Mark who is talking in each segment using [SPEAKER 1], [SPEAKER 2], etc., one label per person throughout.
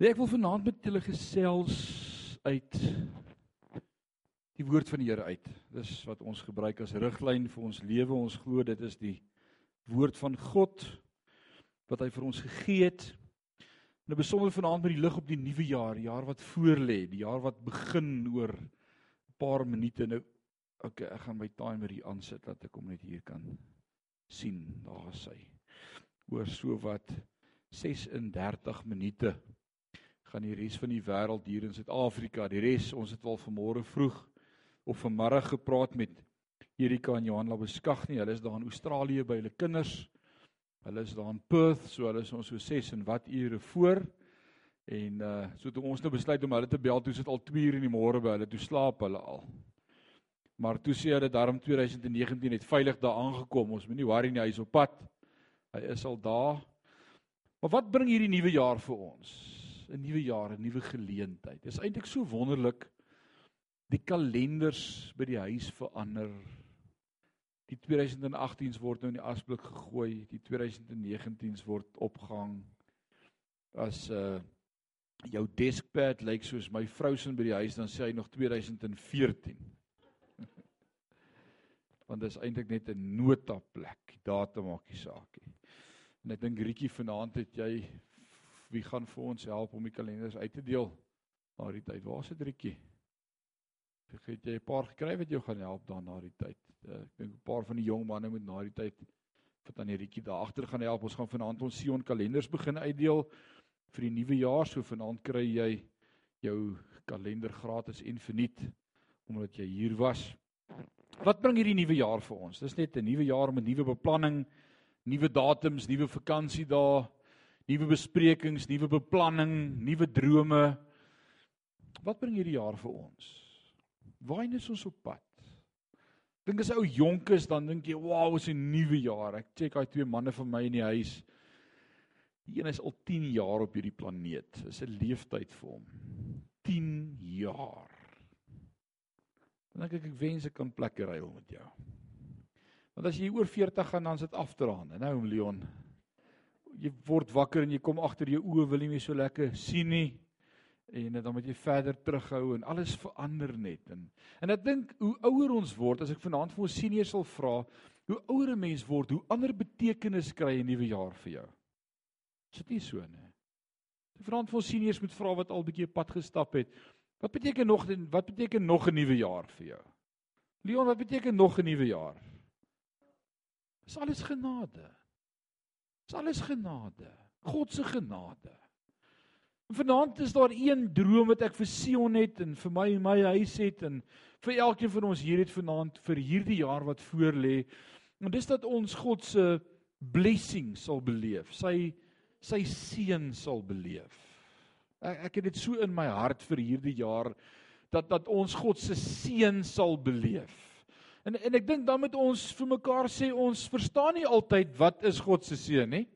[SPEAKER 1] Nee, ek wil vanaand met julle gesels uit die woord van die Here uit. Dis wat ons gebruik as riglyn vir ons lewe. Ons glo dit is die woord van God wat hy vir ons gegee het. Nou besonder vanaand met die lig op die nuwe jaar, die jaar wat voorlê, die jaar wat begin oor 'n paar minute. Nou okay, ek gaan my timer hier aansit dat ek hom net hier kan sien. Daar is hy. Oor so wat 36 minute gaan die res van die wêreld hier in Suid-Afrika, die res, ons het al vanmôre vroeg of vanmiddag gepraat met Erika en Johan Labeskag nie. Hulle is daar in Australië by hulle kinders. Hulle is daar in Perth, so hulle is ons so 6 en wat ure voor. En uh so toe ons nou besluit om hulle te bel, toe sit al 2 uur in die môre by hulle, toe slaap hulle al. Maar toe sê hulle daarom 2019 het veilig daar aangekom. Ons moenie worry nie, hy is op pad. Hy is al daar. Maar wat bring hierdie nuwe jaar vir ons? 'n nuwe jaar, 'n nuwe geleentheid. Dit is eintlik so wonderlik. Die kalenders by die huis verander. Die 2018s word nou in die asblik gegooi, die 2019s word opgehang. As uh jou deskpad lyk soos my vrou se by die huis dan sê hy nog 2014. Want dit is eintlik net 'n notaplek. Datum maak nie saak nie. En ek dink Rietjie vanaand het jy wie gaan vir ons help om die kalenders uit te deel na die tyd? Waar is dit Rietjie? Ek het jy 'n paar gekry wat jou gaan help dan na die tyd. Eh, ek dink 'n paar van die jong manne moet na die tyd vir tannie Rietjie daar agter gaan help. Ons gaan vanaand ons Sion kalenders begin uitdeel vir die nuwe jaar. So vanaand kry jy jou kalender gratis en verniet omdat jy hier was. Wat bring hierdie nuwe jaar vir ons? Dis net 'n nuwe jaar met nuwe beplanning, nuwe datums, nuwe vakansiedae, nuwe besprekings, nuwe beplanning, nuwe drome. Wat bring hierdie jaar vir ons? Waarheen is ons op pad? Dink as ou jonk is dan dink jy, "Wow, is 'n nuwe jaar." Ek check daai twee manne van my in die huis. Die een is al 10 jaar op hierdie planeet. Dis 'n leeftyd vir hom. 10 jaar. Dan dink ek ek wens ek kan plekke ruil met jou. Want as jy oor 40 gaan dan sit afdraande, nou Leon jy word wakker en jy kom agter jou oë wil nie meer so lekker sien nie. En dan moet jy verder terughou en alles verander net. En en ek dink hoe ouer ons word as ek vanaand vir ons seniors sal vra hoe ouer 'n mens word hoe ander betekenis kry 'n nuwe jaar vir jou. Is dit nie so nie? Ek vanaand vir ons seniors moet vra wat al bietjie pad gestap het wat beteken nog wat beteken nog 'n nuwe jaar vir jou? Leon wat beteken nog 'n nuwe jaar? Is alles genade Dis alles genade. God se genade. En vanaand is daar een droom wat ek vir Sion het en vir my en my huis het en vir elkeen van ons hier het vanaand vir hierdie jaar wat voorlê. En dis dat ons God se blessing sal beleef. Sy sy seën sal beleef. Ek ek het dit so in my hart vir hierdie jaar dat dat ons God se seën sal beleef. En en ek dink dan moet ons vir mekaar sê ons verstaan nie altyd wat is God se seën nie.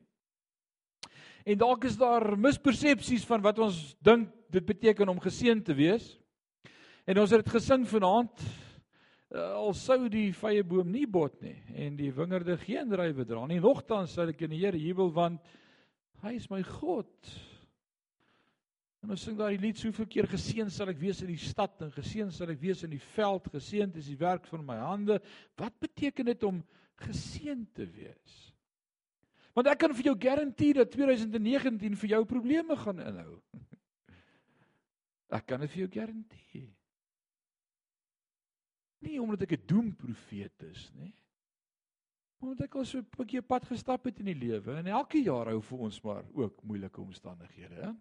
[SPEAKER 1] En dalk is daar mispersepsies van wat ons dink dit beteken om geseën te wees. En ons het dit gesing vanaand uh, al sou die vrye boom nie bot nie en die wingerde geen druiwe dra nie. Nogtans sal ek in die Here jubel want hy is my God. En ons sing daai lied soveel keer geseën sal ek wees in die stad en geseën sal ek wees in die veld, geseënd is die werk van my hande. Wat beteken dit om geseën te wees? Want ek kan vir jou garandeer dat 2019 vir jou probleme gaan inhou. Ek kan dit vir jou garandeer. Nie omdat ek 'n doemprofeet is nie. Omdat ek al so 'n bietjie pad gestap het in die lewe en elke jaar hou vir ons maar ook moeilike omstandighede, hè?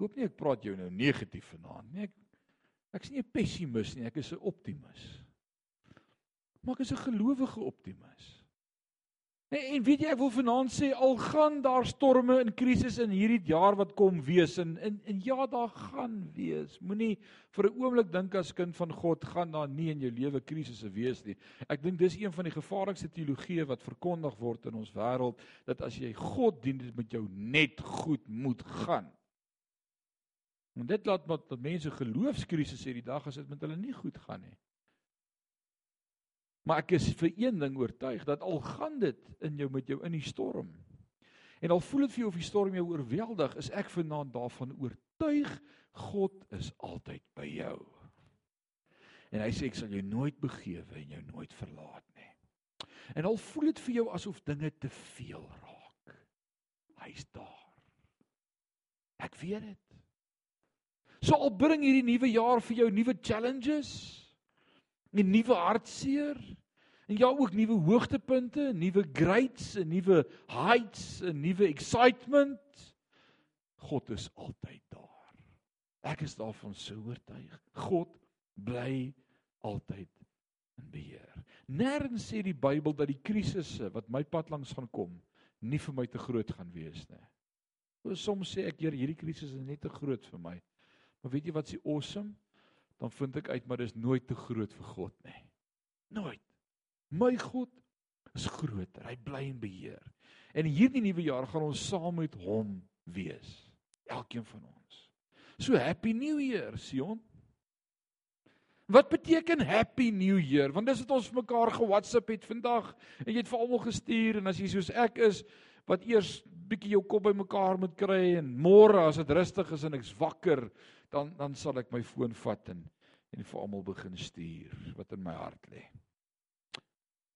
[SPEAKER 1] Hoop nie ek praat jou nou negatief vanaand nie. Ek ek's nie 'n pessimis nie, ek is 'n optimis. Maar ek is 'n gelowige optimis. En, en weet jy ek wil vanaand sê al gaan daar storme en krisisse in hierdie jaar wat kom wees en en, en ja daar gaan wees. Moenie vir 'n oomblik dink as kind van God gaan daar nie in jou lewe krisisse wees nie. Ek dink dis een van die gevaarlikste teologieë wat verkondig word in ons wêreld dat as jy God dien dit met jou net goed moet gaan. En dit laat wat dat mense geloofskrisis hierdie dag as dit met hulle nie goed gaan nie. Maar ek is vir een ding oortuig dat al gaan dit in jou met jou in die storm En al voel dit vir jou of die storm jou oorweldig, is ek vanaand daarvan oortuig God is altyd by jou. En hy sê ek sal jou nooit begewe en jou nooit verlaat nie. En al voel dit vir jou asof dinge te veel raak. Hy's daar. Ek weet dit. So al bring hierdie nuwe jaar vir jou nuwe challenges, 'n nuwe hartseer, en ja ook nuwe hoogtepunte, nuwe grades, nuwe heights, 'n nuwe excitement. God is altyd daar. Ek is daarvan so oortuig. God bly altyd in beheer. Nêrens sê die Bybel dat die krisisse wat my pad langs gaan kom, nie vir my te groot gaan wees nie. Soms sê ek, Here, hierdie krisis is net te groot vir my. Maar weet jy wat s'ie awesome? Dan vind ek uit maar dis nooit te groot vir God nie. Nooit. My God is groter. Hy bly in beheer. En hierdie nuwe jaar gaan ons saam met hom wees. Elkeen van ons. So happy new year, Sion. Wat beteken happy new year? Want dis wat ons vir mekaar ge-WhatsApp het vandag en jy het vir almal gestuur en as jy soos ek is wat eers bietjie jou kop bymekaar moet kry en môre as dit rustig is en ek's wakker, dan dan sal ek my foon vat en en vir almal begin stuur wat in my hart lê.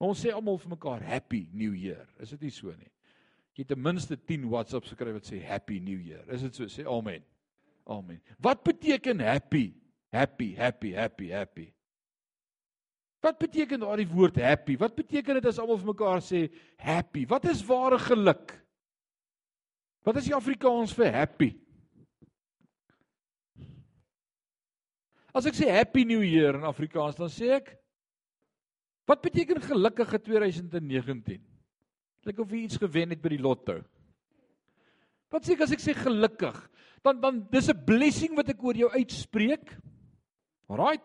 [SPEAKER 1] Ons sê almal vir mekaar happy new year. Is dit nie so nie? Jy het ten minste 10 WhatsApps gekry wat sê happy new year. Is dit so? Sê amen. Amen. Wat beteken happy? Happy, happy, happy, happy. Wat beteken daardie woord happy? Wat beteken dit as almal vir mekaar sê happy? Wat is ware geluk? Wat is die Afrikaans vir happy? As ek sê happy new year in Afrikaans, dan sê ek Wat beteken gelukkige 2019? Lyk of jy iets gewen het by die lotto. Wat sê ek as ek sê gelukkig? Dan dan dis 'n blessing wat ek oor jou uitspreek. Alraight.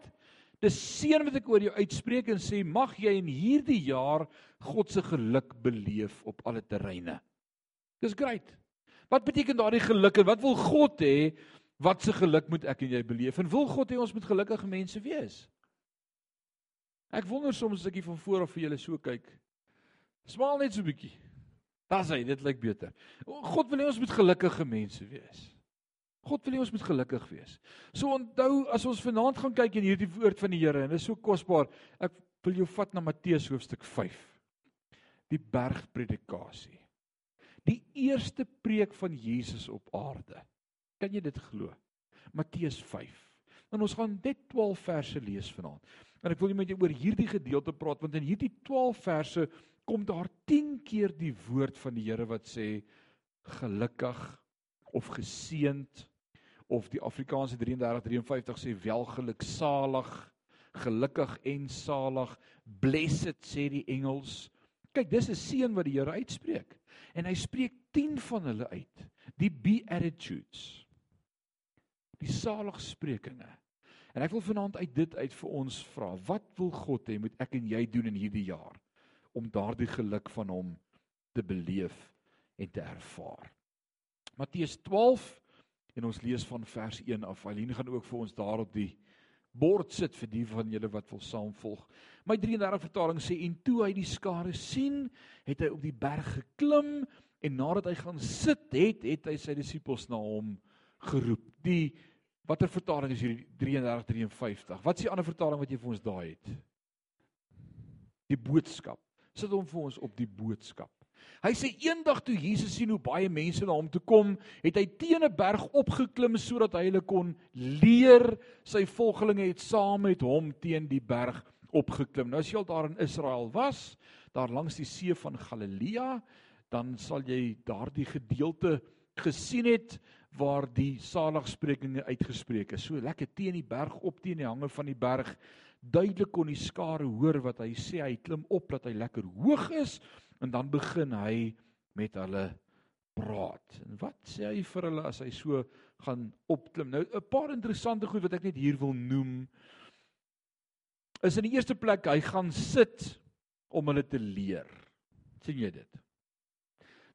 [SPEAKER 1] Dis seën wat ek oor jou uitspreek en sê mag jy in hierdie jaar God se geluk beleef op alle terreine. Dis great. Wat beteken daardie geluk en wat wil God hê? Wat se geluk moet ek en jy beleef? En wil God hê ons moet gelukkige mense wees? Ek wonder soms as ek hier van voor af vir julle so kyk. Smaal net so 'n bietjie. Das hy, dit lyk beter. God wil hê ons moet gelukkige mense wees. God wil hê ons moet gelukkig wees. So onthou as ons vanaand gaan kyk in hierdie woord van die Here en dit is so kosbaar. Ek wil jou vat na Matteus hoofstuk 5. Die bergpredikasie. Die eerste preek van Jesus op aarde. Kan jy dit glo? Matteus 5. En ons gaan net 12 verse lees vanaand. En ek wil net met jou oor hierdie gedeelte praat want in hierdie 12 verse kom daar 10 keer die woord van die Here wat sê gelukkig of geseend of die Afrikaanse 3353 sê welgeluksalig gelukkig en salig blessed sê die Engels. Kyk dis 'n seën wat die Here uitspreek. En hy spreek 10 van hulle uit. Die beatitudes. Die saligsprekinge En ek wil vanaand uit dit uit vir ons vra, wat wil God hê moet ek en jy doen in hierdie jaar om daardie geluk van hom te beleef en te ervaar. Matteus 12 en ons lees van vers 1 af. Aline gaan ook vir ons daar op die bord sit vir die van julle wat wil saamvolg. My 33 vertaling sê en toe hy die skare sien, het hy op die berg geklim en nadat hy gaan sit het, het hy sy disippels na hom geroep. Die Watter vertaling is hierdie 3353? Wat is die ander vertaling wat jy vir ons daai het? Die boodskap. Sit hom vir ons op die boodskap. Hy sê eendag toe Jesus sien hoe baie mense na hom toe kom, het hy teen 'n berg opgeklim sodat hy hulle kon leer. Sy volgelinge het saam met hom teen die berg opgeklim. Nou as jy al daar in Israel was, daar langs die see van Galilea, dan sal jy daardie gedeelte gesien het waar die saligsprekinge uitgespreek is. So lekker teen die berg op teen die hange van die berg. Duidelik kon die skare hoor wat hy sê. Hy klim op dat hy lekker hoog is en dan begin hy met hulle praat. En wat sê hy vir hulle as hy so gaan opklim? Nou 'n paar interessante goed wat ek net hier wil noem. Is in die eerste plek hy gaan sit om hulle te leer. sien jy dit?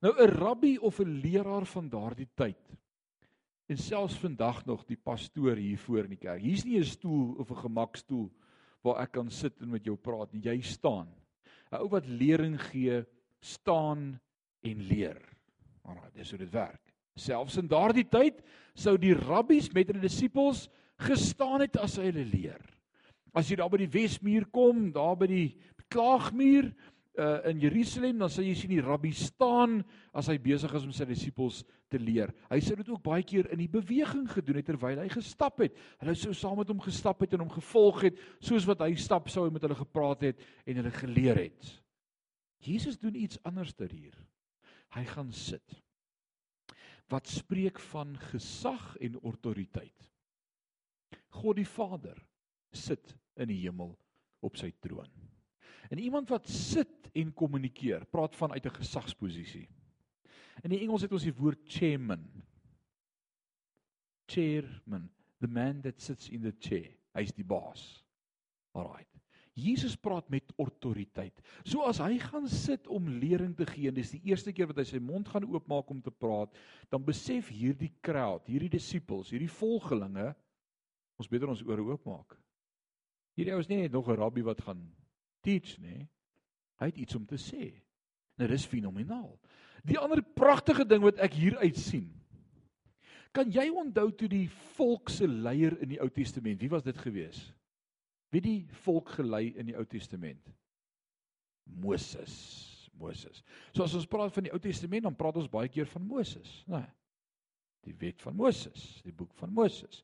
[SPEAKER 1] Nou 'n rabbi of 'n leraar van daardie tyd En selfs vandag nog die pastoor hier voor in die kerk. Hier's nie 'n stoel of 'n gemakstoel waar ek kan sit en met jou praat nie. Jy staan. 'n Ou wat lering gee, staan en leer. Maar dis hoe dit werk. Selfs in daardie tyd sou die rabbies met hulle disippels gestaan het as hy hulle leer. As jy daar by die Wesmuur kom, daar by die Klaagmuur uh, in Jerusalem, dan sal jy sien die rabbi staan as hy besig is om sy disippels te leer. Hy sou dit ook baie keer in die beweging gedoen het terwyl hy gestap het. Hulle sou saam met hom gestap het en hom gevolg het, soos wat hy stap sou hy met hulle gepraat het en hulle geleer het. Jesus doen iets anders ter hier. Hy gaan sit. Wat spreek van gesag en autoriteit. God die Vader sit in die hemel op sy troon. En iemand wat sit en kommunikeer, praat van uit 'n gesagsposisie. In die Engels het ons die woord chairman. Chairman, the man that sits in the chair. Hy's die baas. Alraai. Jesus praat met autoriteit. So as hy gaan sit om lering te gee en dis die eerste keer wat hy sy mond gaan oopmaak om te praat, dan besef hierdie crowd, hierdie disippels, hierdie volgelinge ons beter ons ore oopmaak. Hierdie ou is nie net nog 'n rabbi wat gaan teach nie. Hy het iets om te sê. Nou dis fenomenaal. Die ander pragtige ding wat ek hier uit sien. Kan jy onthou toe die volk se leier in die Ou Testament, wie was dit gewees? Wie die volk gelei in die Ou Testament? Moses. Moses. So as ons praat van die Ou Testament, dan praat ons baie keer van Moses, né? Nee, die wet van Moses, die boek van Moses.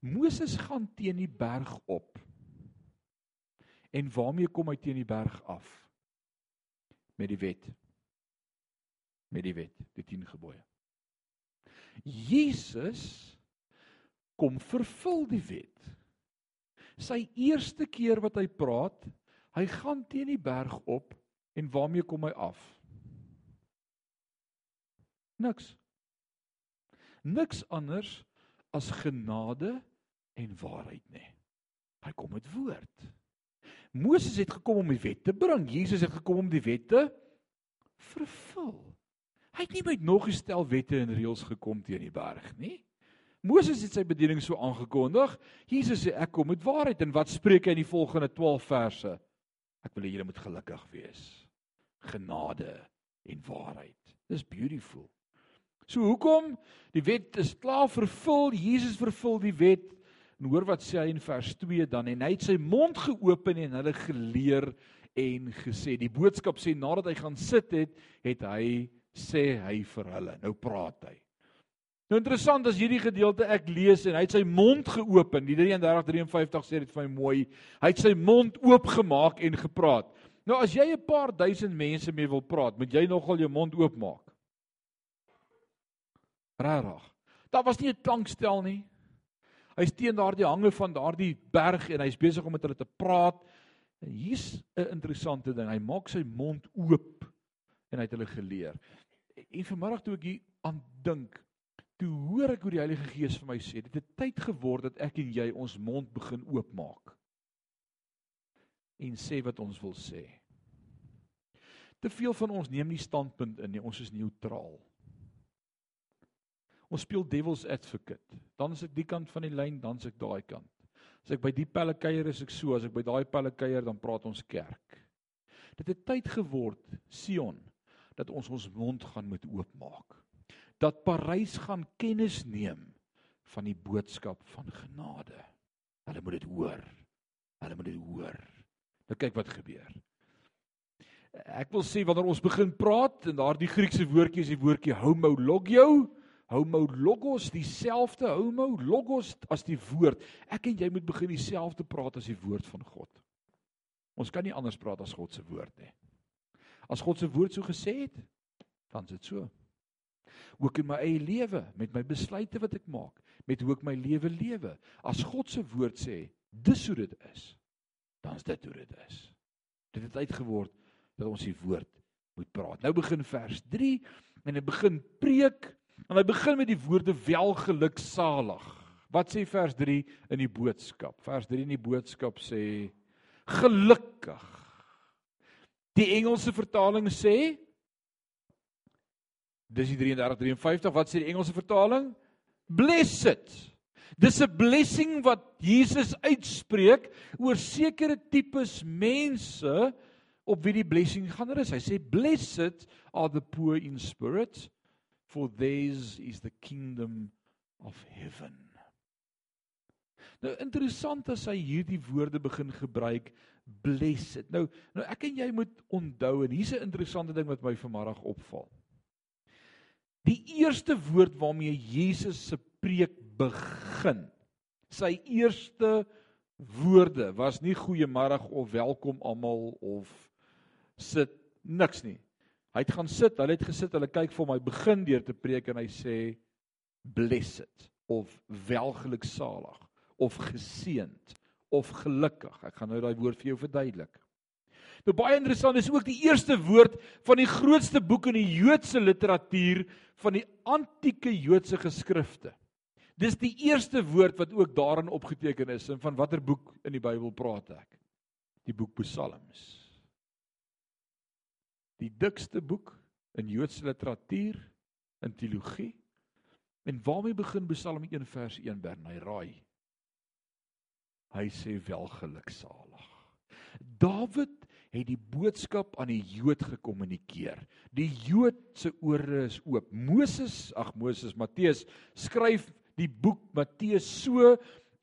[SPEAKER 1] Moses gaan teen die berg op. En waarmee kom hy teen die berg af? Met die wet. Met die wet, die 10 gebooie. Jesus kom vervul die wet sy eerste keer wat hy praat, hy gaan teen die berg op en waarmee kom hy af? Niks. Niks anders as genade en waarheid nê. Hy kom met woord. Moses het gekom om die wet te bring. Jesus het gekom om die wet te vervul. Hy het nie met nog gestel wette en reëls gekom teen die berg nie. Moses het sy bediening so aangekondig. Jesus sê ek kom met waarheid en wat spreek hy in die volgende 12 verse? Ek wil hê julle moet gelukkig wees. Genade en waarheid. Dis beautiful. So hoekom? Die wet is klaar vervul. Jesus vervul die wet. En hoor wat sê hy in vers 2 dan en hy het sy mond geopen en hulle geleer en gesê. Die boodskap sê nadat hy gaan sit het, het hy sê hy vir hulle. Nou praat hy. Nou interessant as hierdie gedeelte ek lees en hy het sy mond geopen. Die 33:53 sê dit vir my mooi. Hy het sy mond oopgemaak en gepraat. Nou as jy 'n paar duisend mense mee wil praat, moet jy nogal jou mond oopmaak. Rarig. Daar was nie 'n klankstel nie. Hy's teen daardie hange van daardie berg en hy's besig om met hulle te praat. En hier's 'n interessante ding. Hy maak sy mond oop en hy het hulle geleer. En vanmiddag toe ek hier aan dink, toe hoor ek hoe die Heilige Gees vir my sê, dit het tyd geword dat ek en jy ons mond begin oopmaak en sê wat ons wil sê. Te veel van ons neem nie standpunt in nie, ons is neutraal. Ons speel devil's advocate. Dan is ek die kant van die lyn, dan is ek daai kant. As ek by die pelle kuier is ek so, as ek by daai pelle kuier dan praat ons kerk. Dit het tyd geword, Sion, dat ons ons mond gaan moet oopmaak dat Parys gaan kennis neem van die boodskap van genade. Hulle moet dit hoor. Hulle moet dit hoor. Nou kyk wat gebeur. Ek wil sê wanneer ons begin praat en daardie Griekse woordjie is die woordjie homologio, homologos dieselfde homo logos as die woord. Ek en jy moet begin dieselfde praat as die woord van God. Ons kan nie anders praat as God se woord nie. As God se woord so gesê het, dan is dit so ook in my eie lewe met my besluite wat ek maak, met hoe ek my lewe lewe. As God se woord sê, dis hoe dit is, dan is dit hoe dit is. Dit het uitgeword dat ons die woord moet praat. Nou begin vers 3 en hy begin preek en hy begin met die woorde welgeluksalig. Wat sê vers 3 in die boodskap? Vers 3 in die boodskap sê gelukkig. Die Engelse vertaling sê Dis die 33:53. Wat sê die Engelse vertaling? Blessed. Dis 'n blessing wat Jesus uitspreek oor sekere tipes mense op wie die blessing gaan rus. Hy sê blessed are the poor in spirit. for theirs is the kingdom of heaven. Nou interessant as hy hierdie woorde begin gebruik, blessed. Nou nou ek en jy moet onthou en hier's 'n interessante ding wat my vanmiddag opval. Die eerste woord waarmee Jesus se preek begin. Sy eerste woorde was nie goeiemôre of welkom almal of sit niks nie. Hy het gaan sit, hulle het gesit, hulle kyk vir my begin deur te preek en hy sê blessed of welgeluksalig of geseënd of gelukkig. Ek gaan nou daai woord vir jou verduidelik. Nou baie interessant is ook die eerste woord van die grootste boek in die Joodse literatuur van die antieke Joodse geskrifte. Dis die eerste woord wat ook daarin opgeteken is en van watter boek in die Bybel praat ek? Die boek Psalms. Die dikste boek in Joodse literatuur in teologie. En waarmee begin Psalm 1 vers 1 Bernay Raai? Hy sê welgeluksalig. Dawid het die boodskap aan die Jood gekommunikeer. Die Jood se ore is oop. Moses, ag Moses, Matteus skryf die boek Matteus so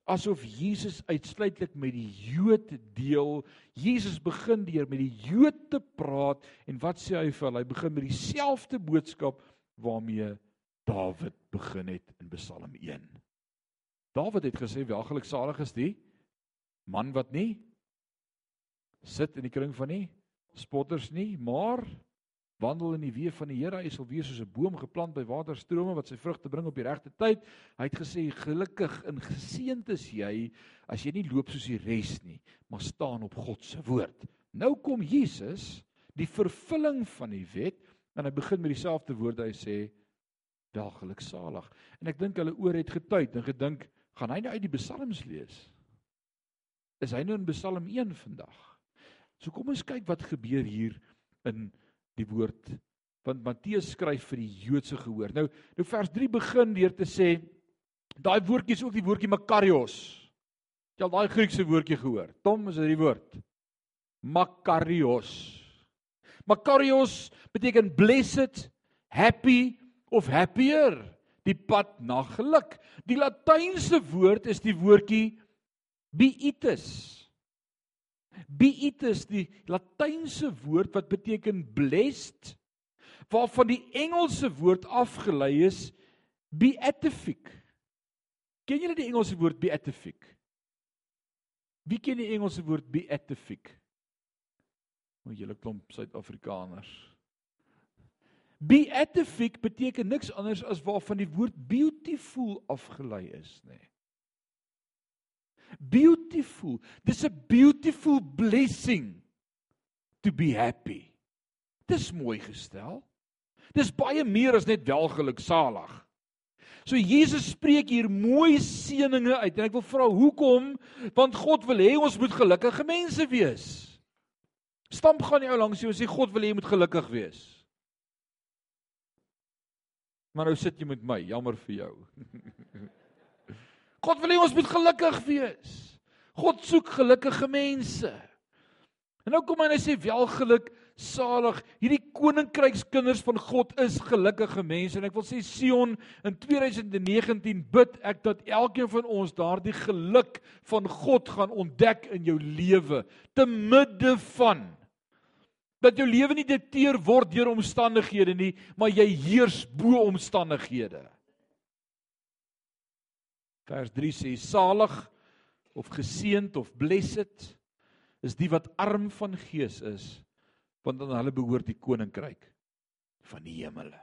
[SPEAKER 1] asof Jesus uitsluitlik met die Jood deel. Jesus begin deur met die Jood te praat en wat sê hy vir hulle? Hy begin met dieselfde boodskap waarmee Dawid begin het in Psalm 1. Dawid het gesê welgeluksalig is die man wat nie sit in die kring van nie spotters nie, maar wandel in die weë van die Here, hy sal wees soos 'n boom geplant by waterstrome wat sy vrugte bring op die regte tyd. Hy het gesê gelukkig en geseënd is jy as jy nie loop soos die res nie, maar staan op God se woord. Nou kom Jesus, die vervulling van die wet, en hy begin met dieselfde woorde hy sê welgeluksalig. En ek dink hulle oor het getuig en gedink, gaan hy nou uit die psalms lees? Is hy nou in Psalm 1 vandag? So kom ons kyk wat gebeur hier in die woord want Matteus skryf vir die Joodse gehoor. Nou nou vers 3 begin deur te sê daai woordjie is ook die woordjie makarios. Jy al daai Griekse woordjie gehoor. Tom is dit die woord. Makarios. Makarios beteken blessed, happy of happier. Die pad na geluk. Die latynse woord is die woordjie beatus. Beatus die latynse woord wat beteken blessed waarvan die Engelse woord afgelei is beatific. Ken julle die Engelse woord beatific? Wie ken die Engelse woord beatific? O, julle klomp Suid-Afrikaners. Beatific beteken niks anders as waarvan die woord beautiful afgelei is. Nee beautiful. Dis 'n beautiful blessing to be happy. Dis mooi gestel. Dis baie meer as net welgeluksalig. So Jesus spreek hier mooi seëninge uit en ek wil vra hoekom? Want God wil hê ons moet gelukkige mense wees. Stamp gaan jy ou langs jou en sê God wil hê jy moet gelukkig wees. Maar nou sit jy met my, jammer vir jou. God wil hê ons moet gelukkig wees. God soek gelukkige mense. En nou kom hy en hy sê welgeluk salig. Hierdie koninkrykskinders van God is gelukkige mense en ek wil sê Sion in 2019 bid ek dat elkeen van ons daardie geluk van God gaan ontdek in jou lewe te midde van dat jou lewe nie dikteer word deur omstandighede nie, maar jy heers bo omstandighede. Vers 3 sê salig of geseënd of blessed is die wat arm van gees is want aan hulle behoort die koninkryk van die hemele.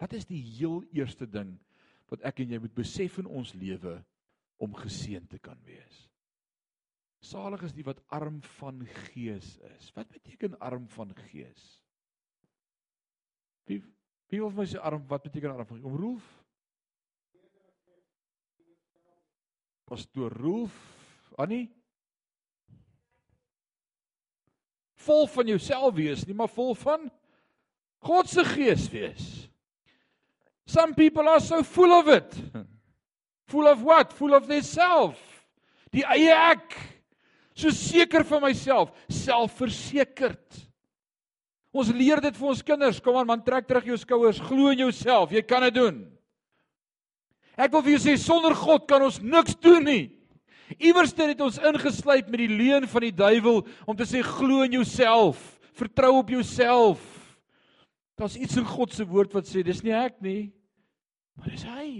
[SPEAKER 1] Wat is die heel eerste ding wat ek en jy moet besef in ons lewe om geseënd te kan wees? Salig is die wat arm van gees is. Wat beteken arm van gees? Wie wie wil my sê arm wat beteken arm van? Om Rolf Pastoor Rolf, Annie. Vol van jouself wees, nie maar vol van God se gees wees. Some people are so full of it. Full of what? Full of their self. Die eie ek. So seker van myself, selfversekerd. Ons leer dit vir ons kinders. Kom aan man, trek terug jou skouers, glo in jouself. Jy kan dit doen. Ek wil vir jou sê sonder God kan ons niks doen nie. Iewers het ons ingesluip met die leuen van die duiwel om te sê glo in jouself, vertrou op jouself. Daar's iets in God se woord wat sê dis nie ek nie, maar dis hy.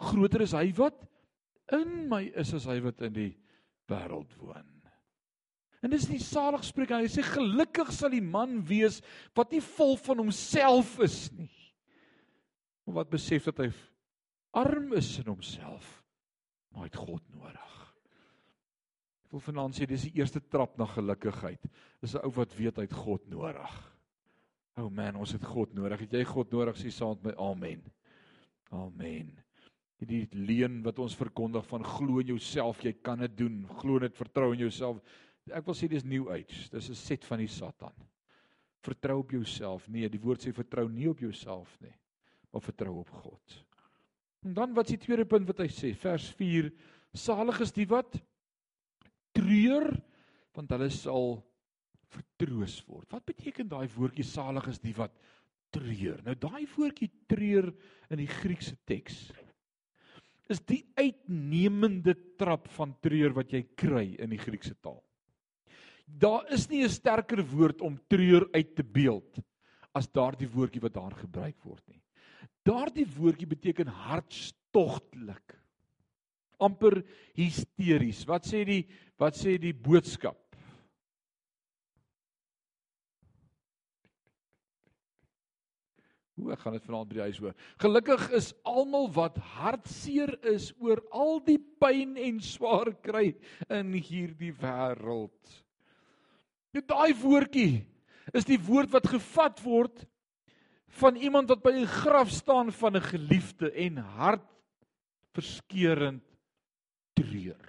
[SPEAKER 1] Groter is hy wat in my is as hy wat in die wêreld woon. En dis die saligspreek. Hy sê gelukkig sal die man wees wat nie vol van homself is nie. Maar wat besef dat hy arm is in homself, maar hy het God nodig. Ek wil vanaand sê dis die eerste trap na gelukkigheid. Dis 'n ou wat weet hy het God nodig. O oh man, ons het God nodig. Het jy God nodig? Sê saam met my amen. Amen. Hierdie leuen wat ons verkondig van glo in jouself, jy kan dit doen. Glo net vertrou in jouself. Ek wil sê dis new age. Dis 'n set van die Satan. Vertrou op jouself. Nee, die woord sê vertrou nie op jouself nie, maar vertrou op God. En dan wat is die tweede punt wat hy sê? Vers 4: Salig is die wat treur, want hulle sal vertroos word. Wat beteken daai woordjie salig is die wat treur? Nou daai woordjie treur in die Griekse teks is die uitnemende trap van treur wat jy kry in die Griekse taal. Daar is nie 'n sterker woord om treur uit te beeld as daardie woordjie wat daar gebruik word nie. Daardie woordjie beteken hartstogtelik. amper hysteries. Wat sê die wat sê die boodskap? Hoe ek gaan dit vanaand by die huis hoor. Gelukkig is almal wat hartseer is oor al die pyn en swaar kry in hierdie wêreld. Dit daai woordjie is die woord wat gevat word van iemand wat by 'n graf staan van 'n geliefde en hart verskeurend treur.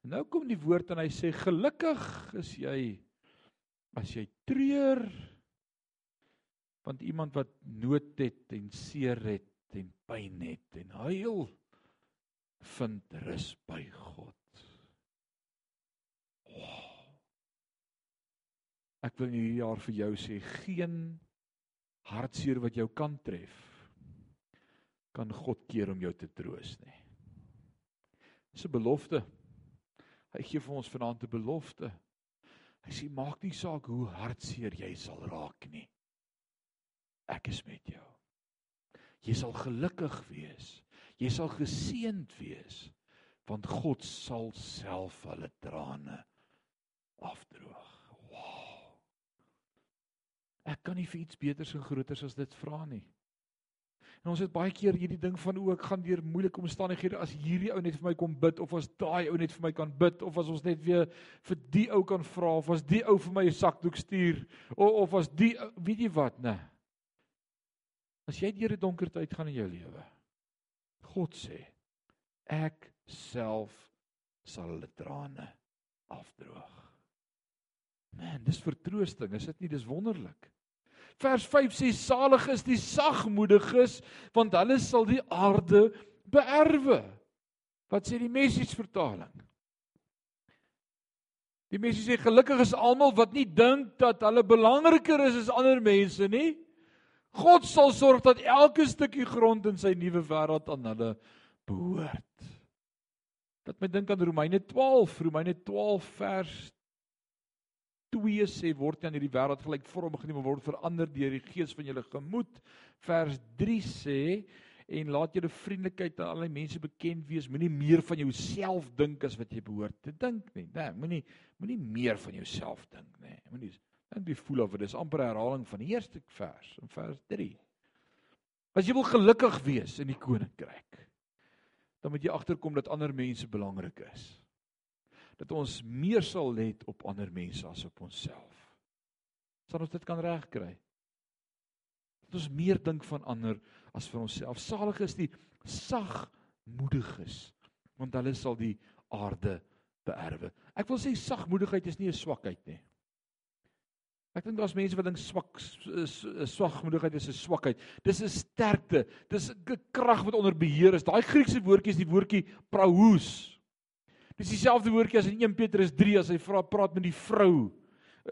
[SPEAKER 1] Nou kom die woord en hy sê gelukkig is jy as jy treur want iemand wat nood het en seer het en pyn het en huil vind rus by God. Ek wil hierdie jaar vir jou sê geen hartseer wat jou kan tref kan God keer om jou te troos nie. Dis 'n belofte. Hy gee vir ons vanaand 'n belofte. Hy sê maak nie saak hoe hartseer jy sal raak nie. Ek is met jou. Jy sal gelukkig wees. Jy sal geseënd wees want God sal self hulle trane afdroog. Ek kan nie vir iets beters en groters as dit vra nie. En ons het baie keer hierdie ding van o, ek gaan deur moeilike omstandighede as hierdie ou net vir my kom bid of as daai ou net vir my kan bid of as ons net weer vir die ou kan vra of as die ou vir my 'n sakdoek stuur of of as die weet jy wat, né? As jy deur 'n donker tyd gaan in jou lewe. God sê ek self sal hulle trane afdroog. Man, dis vertroosting, is dit nie? Dis wonderlik. Vers 5 sê salig is die sagmoediges want hulle sal die aarde beerwe. Wat sê die message vertaling? Die message sê gelukkig is almal wat nie dink dat hulle belangriker is as ander mense nie. God sal sorg dat elke stukkie grond in sy nuwe wêreld aan hulle behoort. Dat my dink aan Romeine 12, Romeine 12 vers 2 sê word aan hierdie wêreld gelykvormig geneem word verander deur die gees van julle gemoed. Vers 3 sê en laat julle vriendelikheid aan allerlei mense bekend wees. Moenie meer van jouself dink as wat jy behoort te dink nie. Nee, moenie moenie meer van jouself dink nie. Moenie dink jy voel of dit is amper 'n herhaling van die eerste vers in vers 3. As jy wil gelukkig wees in die koninkryk, dan moet jy agterkom dat ander mense belangrik is dat ons meer sal let op ander mense as op onsself. Sal ons dit kan regkry? Dat ons meer dink van ander as vir onsself. Salig is die sagmoediges, want hulle sal die aarde beerwe. Ek wil sê sagmoedigheid is nie 'n swakheid nie. Ek dink daar's mense wat dink swak swakmoedigheid is 'n swakheid. Dis 'n sterkte. Dis 'n krag wat onder beheer is. Daai Griekse woordjie is die woordjie praus. Dis dieselfde woordjie as in 1 Petrus 3 as hy vra praat met die vrou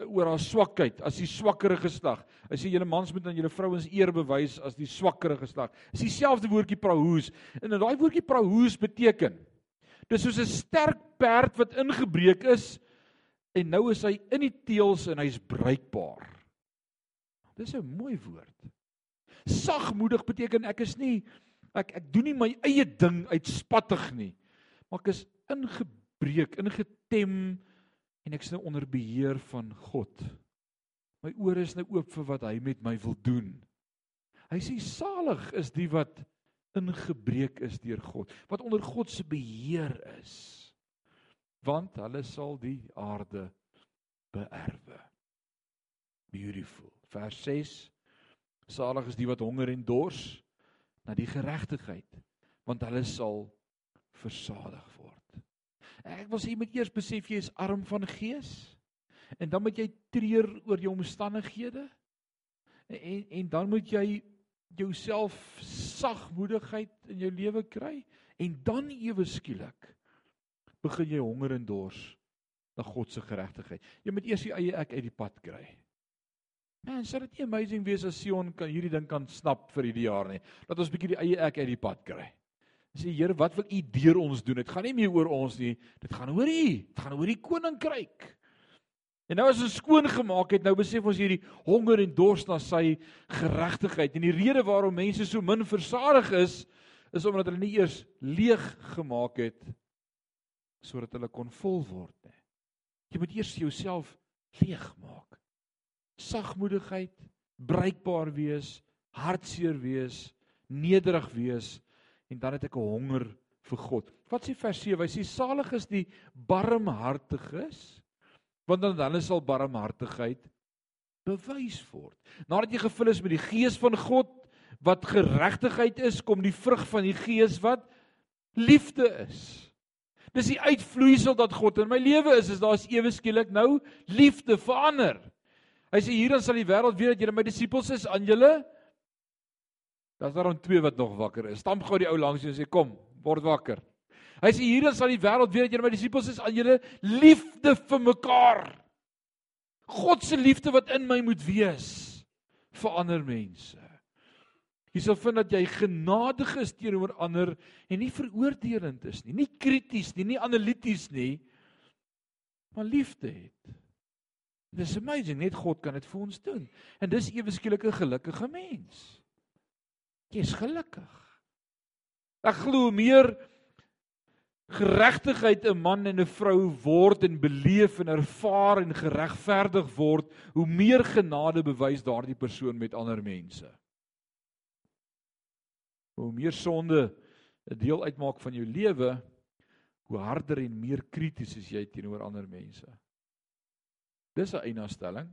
[SPEAKER 1] oor haar swakheid as die swakkere geslag. Hy sê julle mans moet aan julle vrouens eer bewys as die swakkere geslag. Dis dieselfde woordjie prahoes. En daai woordjie prahoes beteken dis soos 'n sterk perd wat ingebreek is en nou is hy in die teels en hy's bruikbaar. Dis 'n mooi woord. Sagmoedig beteken ek is nie ek ek doen nie my eie ding uitspattig nie. Maar ek is ingebreek, ingetem en ek is nou onder beheer van God. My ore is nou oop vir wat hy met my wil doen. Hy sê salig is die wat ingebreek is deur God, wat onder God se beheer is. Want hulle sal die aarde beerwe. Beautiful. Vers 6. Salig is die wat honger en dors na die geregtigheid, want hulle sal versadig. Ek wil sê jy moet eers besef jy is arm van gees. En dan moet jy treur oor jou omstandighede. En en dan moet jy jouself sagmoedigheid in jou lewe kry en dan ewe skielik begin jy honger en dors na God se geregtigheid. Jy moet eers die eie ek uit die pad kry. Man, sou dit nie amazing wees as Sion kan hierdie ding kan snap vir hierdie jaar nie. Dat ons bietjie die eie ek uit die pad kry sê Here, wat wil U deur ons doen? Dit gaan nie meer oor ons nie. Dit gaan oor U. Dit gaan oor die koninkryk. En nou as ons skoon gemaak het, nou besef ons hierdie honger en dors na sy geregtigheid. En die rede waarom mense so min versadig is, is omdat hulle nie eers leeg gemaak het sodat hulle kon vol word nie. Jy moet eers jouself leeg maak. Sagmoedigheid, bruikbaar wees, hartseer wees, nederig wees en dan het ek 'n honger vir God. Wat sê vers 7? Hy sê salig is die barmhartiges want dan hulle sal barmhartigheid bewys word. Nadat jy gevul is met die gees van God wat geregtigheid is, kom die vrug van die gees wat liefde is. Dis die uitvloeisel dat God in my lewe is, is daar's ewe skielik nou liefde verander. Hy sê hierin sal die wêreld weet dat julle my disippels is aan julle Daar's daarom twee wat nog wakker is. Stamp gou die ou langs jou en sê kom, word wakker. Hy sê hierin sal die wêreld weet dat julle my disippels is aan julle liefde vir mekaar. God se liefde wat in my moet wees vir ander mense. Jy sal vind dat jy genadig is teenoor ander en nie veroordelend is nie, nie krities nie, nie analities nie, maar liefde het. Dis amazing, net God kan dit vir ons doen. En dis ewe skielik 'n gelukkige mens. Jy's gelukkig. Ek glo meer geregtigheid 'n man en 'n vrou word en beleef en ervaar en geregverdig word, hoe meer genade bewys daardie persoon met ander mense. Hoe meer sonde 'n deel uitmaak van jou lewe, hoe harder en meer krities is jy teenoor ander mense. Dis 'n eienaarstelling.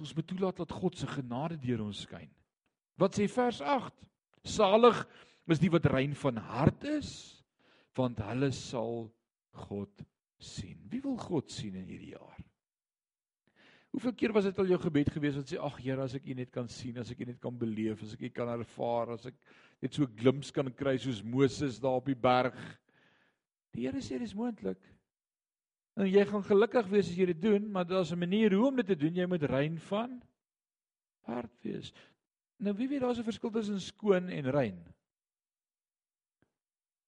[SPEAKER 1] Ons moet toelaat dat God se genade deur ons skyn. Wat sê vers 8? Salig is die wat rein van hart is, want hulle sal God sien. Wie wil God sien in hierdie jaar? Hoeveel keer was dit al jou gebed gewees wat sê ag Here as ek U net kan sien, as ek U net kan beleef, as ek U kan ervaar, as ek net so 'n glimps kan kry soos Moses daar op die berg. Die Here sê dis moontlik. En jy gaan gelukkig wees as jy dit doen, maar daar's 'n manier hoe om dit te doen. Jy moet rein van hart wees. Nou wie weet daar's 'n verskil tussen skoon en rein?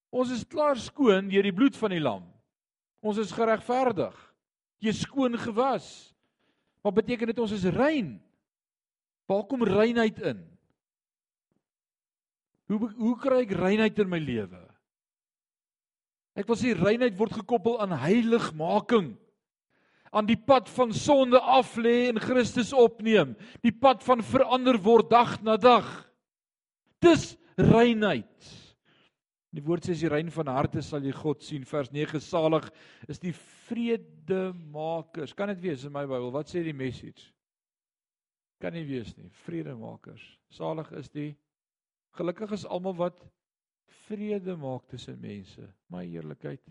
[SPEAKER 1] Ons is klaar skoon deur die bloed van die lam. Ons is geregverdig. Jy is skoon gewas. Wat beteken dit ons is rein? Waar kom reinheid in? Hoe hoe kry ek reinheid in my lewe? Ek wil sê reinheid word gekoppel aan heiligmaking aan die pad van sonde af lê en Christus opneem. Die pad van verander word dag na dag. Dis reinheid. Die woord sê as jy rein van harte sal jy God sien. Vers 9 salig is die vredemakers. Kan dit wees in my Bybel? Wat sê die message? Kan nie wees nie. Vredemakers. Salig is die gelukkig is almal wat vrede maak tussen mense. My heerlikheid.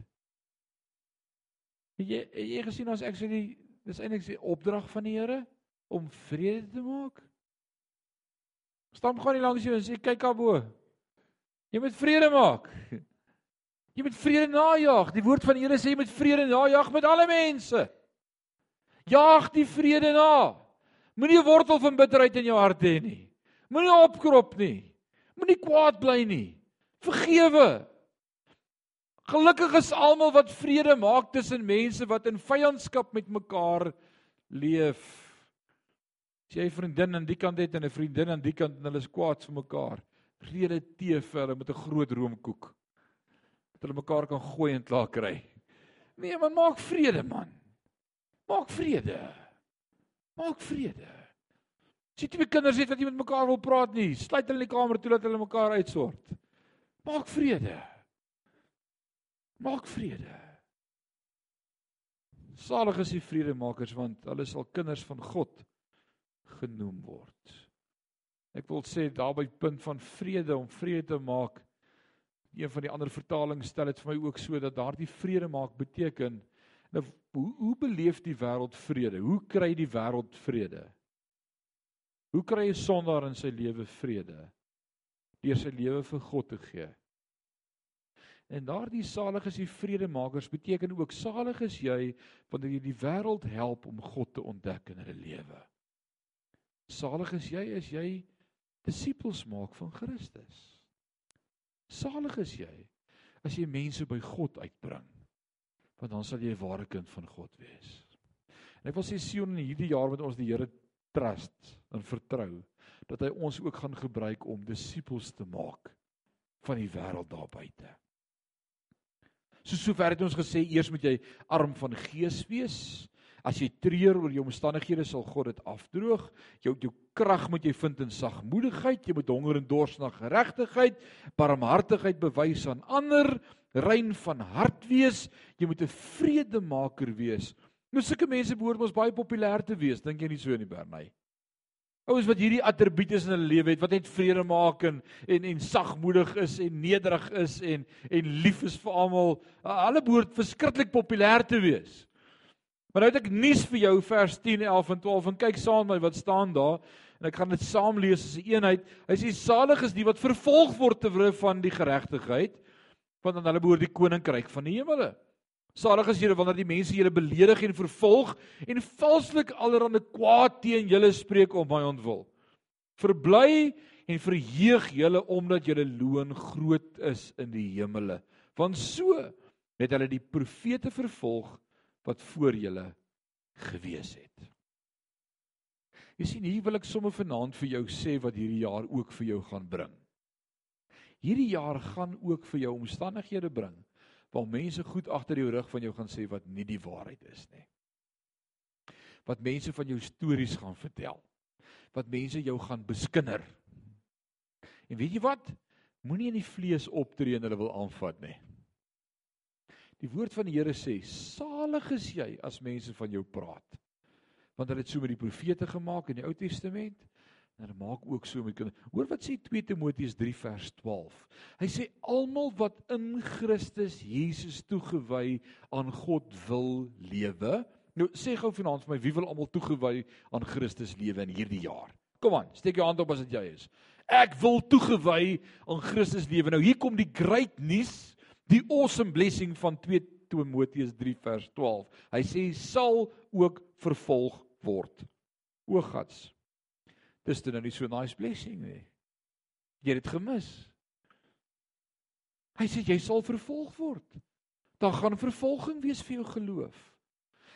[SPEAKER 1] Het jy het jy gesien as ek sê die dis eintlik die opdrag van die Here om vrede te maak? Stam gaan nie langs jou en sê kyk daarbo. Jy moet vrede maak. Jy moet vrede najag. Die woord van die Here sê jy moet vrede najag met alle mense. Jaag die vrede na. Moenie 'n wortel van bitterheid in jou hart hê nie. Moenie opkrop nie. Moenie kwaad bly nie. Vergewe. Gelukkig is almal wat vrede maak tussen mense wat in vyandskap met mekaar leef. As jy 'n vriendin aan die kant het en 'n vriendin aan die kant en hulle is kwaad vir mekaar, rede tee vir hulle met 'n groot roomkoek. Dat hulle mekaar kan gooi en klaar kry. Nee, man, maak vrede, man. Maak vrede. Maak vrede. As jy twee kinders het wat nie met mekaar wil praat nie, sluit hulle in die kamer toe dat hulle mekaar uitsort. Maak vrede. Maak vrede. Salig is die vredemakers want hulle sal kinders van God genoem word. Ek wil sê daarby punt van vrede om vrede te maak. Een van die ander vertalings stel dit vir my ook so dat daardie vrede maak beteken nou hoe hoe beleef die wêreld vrede? Hoe kry die wêreld vrede? Hoe kry 'n sondaar in sy lewe vrede? Deur sy lewe vir God te gee. En daardie salig is die vredemakers beteken ook salig is jy wanneer jy die wêreld help om God te ontdek in hulle lewe. Salig is jy as jy disippels maak van Christus. Salig is jy as jy mense by God uitbring. Want dan sal jy 'n ware kind van God wees. En ek wil sê Sion in hierdie jaar met ons die Here trust en vertrou dat hy ons ook gaan gebruik om disippels te maak van die wêreld daar buite. So sover het ons gesê eers moet jy arm van gees wees. As jy treur oor jou omstandighede sal God dit afdroog. Jou jou krag moet jy vind in sagmoedigheid. Jy moet honger en dors na geregtigheid, barmhartigheid bewys aan ander, rein van hart wees. Jy moet 'n vredemaker wees Nou sulke mense behoort mos baie populêr te wees, dink jy nie so in die Bernay? Ouens wat hierdie attribute in hulle lewe het, wat net vrede maak en en, en sagmoedig is en nederig is en en lief is vir almal, hulle behoort verskriklik populêr te wees. Maar nou het ek nuus vir jou vers 10, 11 en 12 en kyk saam met my wat staan daar en ek gaan dit saam lees as 'n een eenheid. Hy sê salig is die wat vervolg word ter wille van die geregtigheid, want dan hulle behoort die koninkryk van die hemele. Salig is julle wanneer die mense julle beledig en vervolg en valslik allerhande kwaad teen julle spreek om my ontwil. Verbly en verheug julle omdat julle loon groot is in die hemele. Want so het hulle die profete vervolg wat voor julle gewees het. Jy sien hier wil ek sommer vanaand vir jou sê wat hierdie jaar ook vir jou gaan bring. Hierdie jaar gaan ook vir jou omstandighede bring waar mense goed agter jou rug van jou gaan sê wat nie die waarheid is nie. Wat mense van jou stories gaan vertel. Wat mense jou gaan beskinder. En weet jy wat? Moenie in die vlees optree en hulle wil aanvat nie. Die woord van die Here sê: "Salig is jy as mense van jou praat." Want hulle het so met die profete gemaak in die Ou Testament. En dit maak ook so met kinders. Hoor wat sê 2 Timoteus 3 vers 12. Hy sê almal wat in Christus Jesus toegewy aan God wil lewe. Nou sê gou vanaand vir my, wie wil almal toegewy aan Christus lewe in hierdie jaar? Kom aan, steek jou hand op as dit jy is. Ek wil toegewy aan Christus lewe. Nou hier kom die great nuus, die awesome blessing van 2 Timoteus 3 vers 12. Hy sê sal ook vervolg word. O Gads. Dis dan nou nie so nice blessing nie. Jy het dit gemis. Hy sê jy sal vervolg word. Daar gaan vervolging wees vir jou geloof.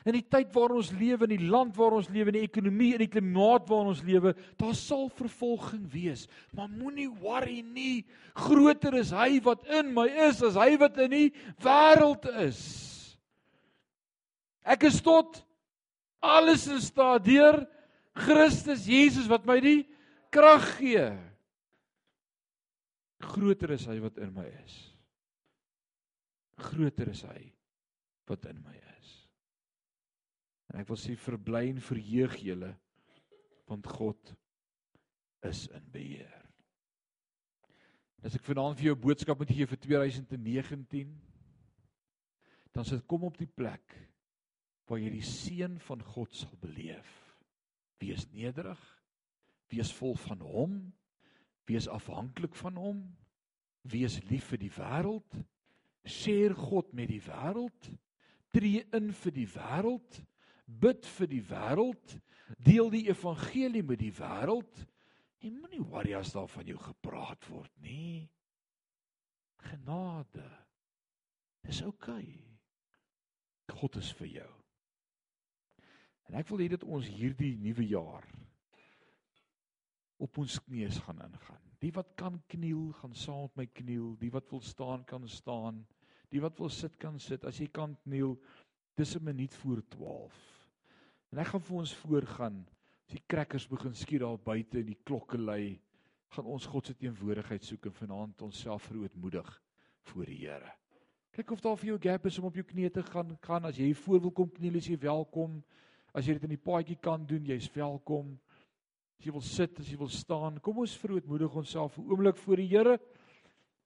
[SPEAKER 1] In die tyd waarin ons lewe, in die land waar ons lewe, in die ekonomie en die klimaat waarin ons lewe, daar sal vervolging wees. Maar moenie worry nie. Groter is hy wat in my is as hy wat in die wêreld is. Ek is tot alles in staat deur Christus Jesus wat my die krag gee. Groter is hy wat in my is. Groter is hy wat in my is. En ek wil sê verbly en verheug julle want God is in beheer. As ek vanaand vir jou 'n boodskap moet gee vir 2019, dan sê kom op die plek waar jy die seën van God sal beleef. Wees nederig. Wees vol van hom. Wees afhanklik van hom. Wees lief vir die wêreld. Share God met die wêreld. Tree in vir die wêreld. Bid vir die wêreld, deel die evangelie met die wêreld. En moenie worry as daar van jou gepraat word nie. Genade. Dis oukei. Okay. God is vir jou. En ek wil hê dat ons hierdie nuwe jaar op ons knieë gaan ingaan. Die wat kan kniel, gaan saam met my kniel. Die wat wil staan kan staan. Die wat wil sit kan sit. As jy kan kniel, dis 'n minuut voor 12. En ek gaan vir ons voorgaan. As die krekkers begin skiet daar buite en die klokke lui, gaan ons God se teenwoordigheid soek en vanaand onsself verootmoedig voor die Here. Kyk of daar vir jou 'n gap is om op jou knieë te gaan. Gaan as jy voor wil kom kniel, is jy welkom. As jy dit in die paadjie kan doen, jy's welkom. As jy wil sit, as jy wil staan, kom ons verootmoedig onsself 'n oomblik voor die Here.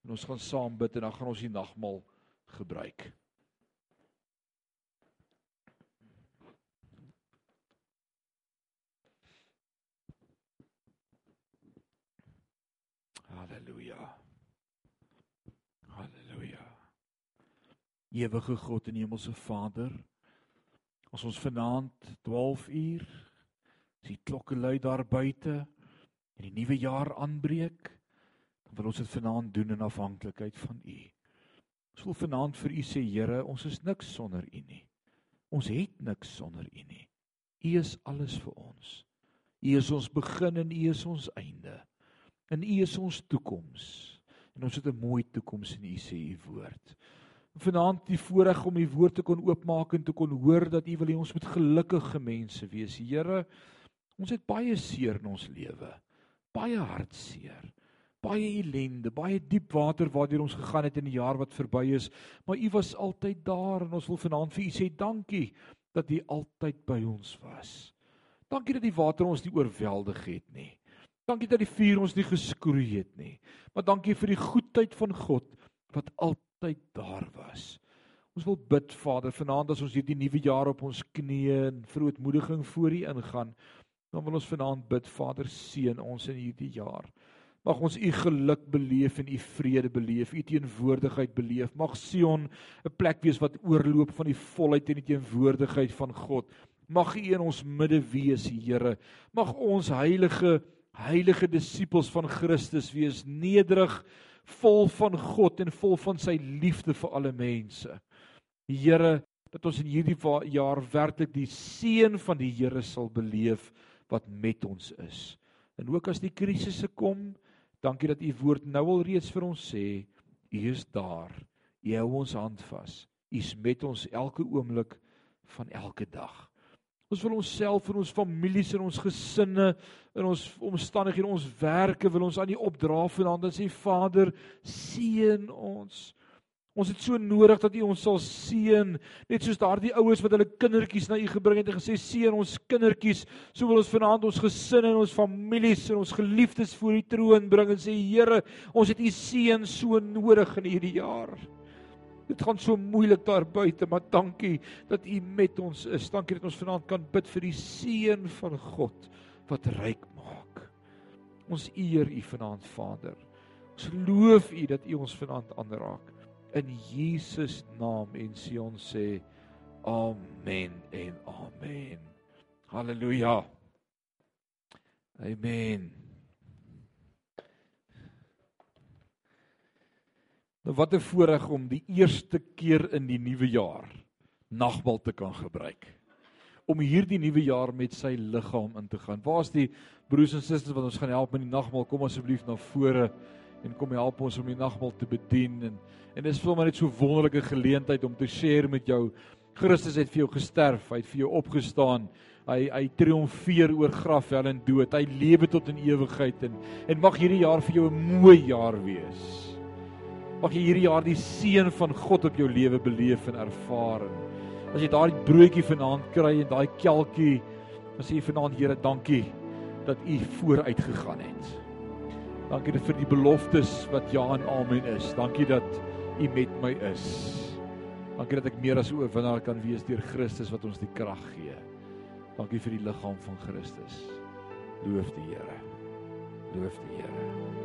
[SPEAKER 1] En ons gaan saam bid en dan gaan ons die nagmaal gebruik. Halleluja. Halleluja. Ewige God en Hemelse Vader, as ons vanaand 12 uur as die klokke lui daar buite en die nuwe jaar aanbreek, dan wil ons dit vanaand doen in afhanklikheid van U. Ons wil vanaand vir U sê, Here, ons is niks sonder U nie. Ons het niks sonder U nie. U is alles vir ons. U is ons begin en U is ons einde. In U is ons toekoms. En ons het 'n mooi toekoms in U sê U woord. Vanaand die voorreg om U woord te kon oopmaak en te kon hoor dat U wil hê ons moet gelukkige mense wees. Here, ons het baie seer in ons lewe. Baie hartseer. Baie ellende, baie diep water waardeur ons gegaan het in die jaar wat verby is, maar U was altyd daar en ons wil vanaand vir U sê dankie dat U altyd by ons was. Dankie dat die water ons nie oorweldig het nie. Dankie dat die vuur ons nie geskroei het nie. Maar dankie vir die goedheid van God wat altyd daar was. Ons wil bid Vader vanaand as ons hierdie nuwe jaar op ons knieë in verootmoediging voor U ingaan. Dan wil ons vanaand bid Vader seën ons in hierdie jaar. Mag ons U geluk beleef en U vrede beleef, U teenwoordigheid beleef. Mag Sion 'n plek wees wat oorloop van die volheid en die teenwoordigheid van God. Mag U in ons midde wees, Here. Mag ons heilige heilige disippels van Christus wees, nederig, vol van God en vol van sy liefde vir alle mense. Here, dat ons in hierdie jaar werklik die seën van die Here sal beleef wat met ons is. En ook as die krisisse kom, dankie dat u woord nou al reeds vir ons sê, u is daar. U hou ons hand vas. U is met ons elke oomblik van elke dag. Ons wil onsself en ons families en ons gesinne en ons omstandighede, ons werke wil ons aan U opdra vanaand en sê Vader, seën ons. Ons het so nodig dat U ons sal seën, net soos daardie ouers wat hulle kindertjies na U gebring het en gesê seën ons kindertjies. So wil ons vanaand ons gesinne en ons families en ons geliefdes voor U troon bring en sê Here, ons het U seën so nodig in hierdie jaar. Dit gaan so moeilik daar buite, maar dankie dat U met ons is. Dankie dat ons vanaand kan bid vir die seën van God wat ryk maak. Ons eer U vanaand, Vader. Ons loof U dat U ons vanaand aanraak. In Jesus naam en Sion sê amen en amen. Halleluja. Amen. Nou wat 'n voorreg om die eerste keer in die nuwe jaar nagbal te kan gebruik. Om hierdie nuwe jaar met sy liggaam in te gaan. Waar's die broers en susters wat ons gaan help met die nagmaal? Kom asseblief na vore en kom help ons om die nagmaal te bedien en en dit is vir my net so wonderlike geleentheid om te share met jou. Christus het vir jou gesterf, hy het vir jou opgestaan. Hy hy triomfeer oor graf, hel en dood. Hy lewe tot in ewigheid en en mag hierdie jaar vir jou 'n mooi jaar wees. Mag jy hierdie jaar die seën van God op jou lewe beleef en ervaar. As jy daardie broodjie vanaand kry en daai kelkie, dan sê jy vanaand Here, dankie dat U vooruit gegaan het. Dankie vir die beloftes wat ja en amen is. Dankie dat U met my is. Dankie dat ek meer as 'n oorwinnaar kan wees deur Christus wat ons die krag gee. Dankie vir die liggaam van Christus. Loof die Here. Loof die Here.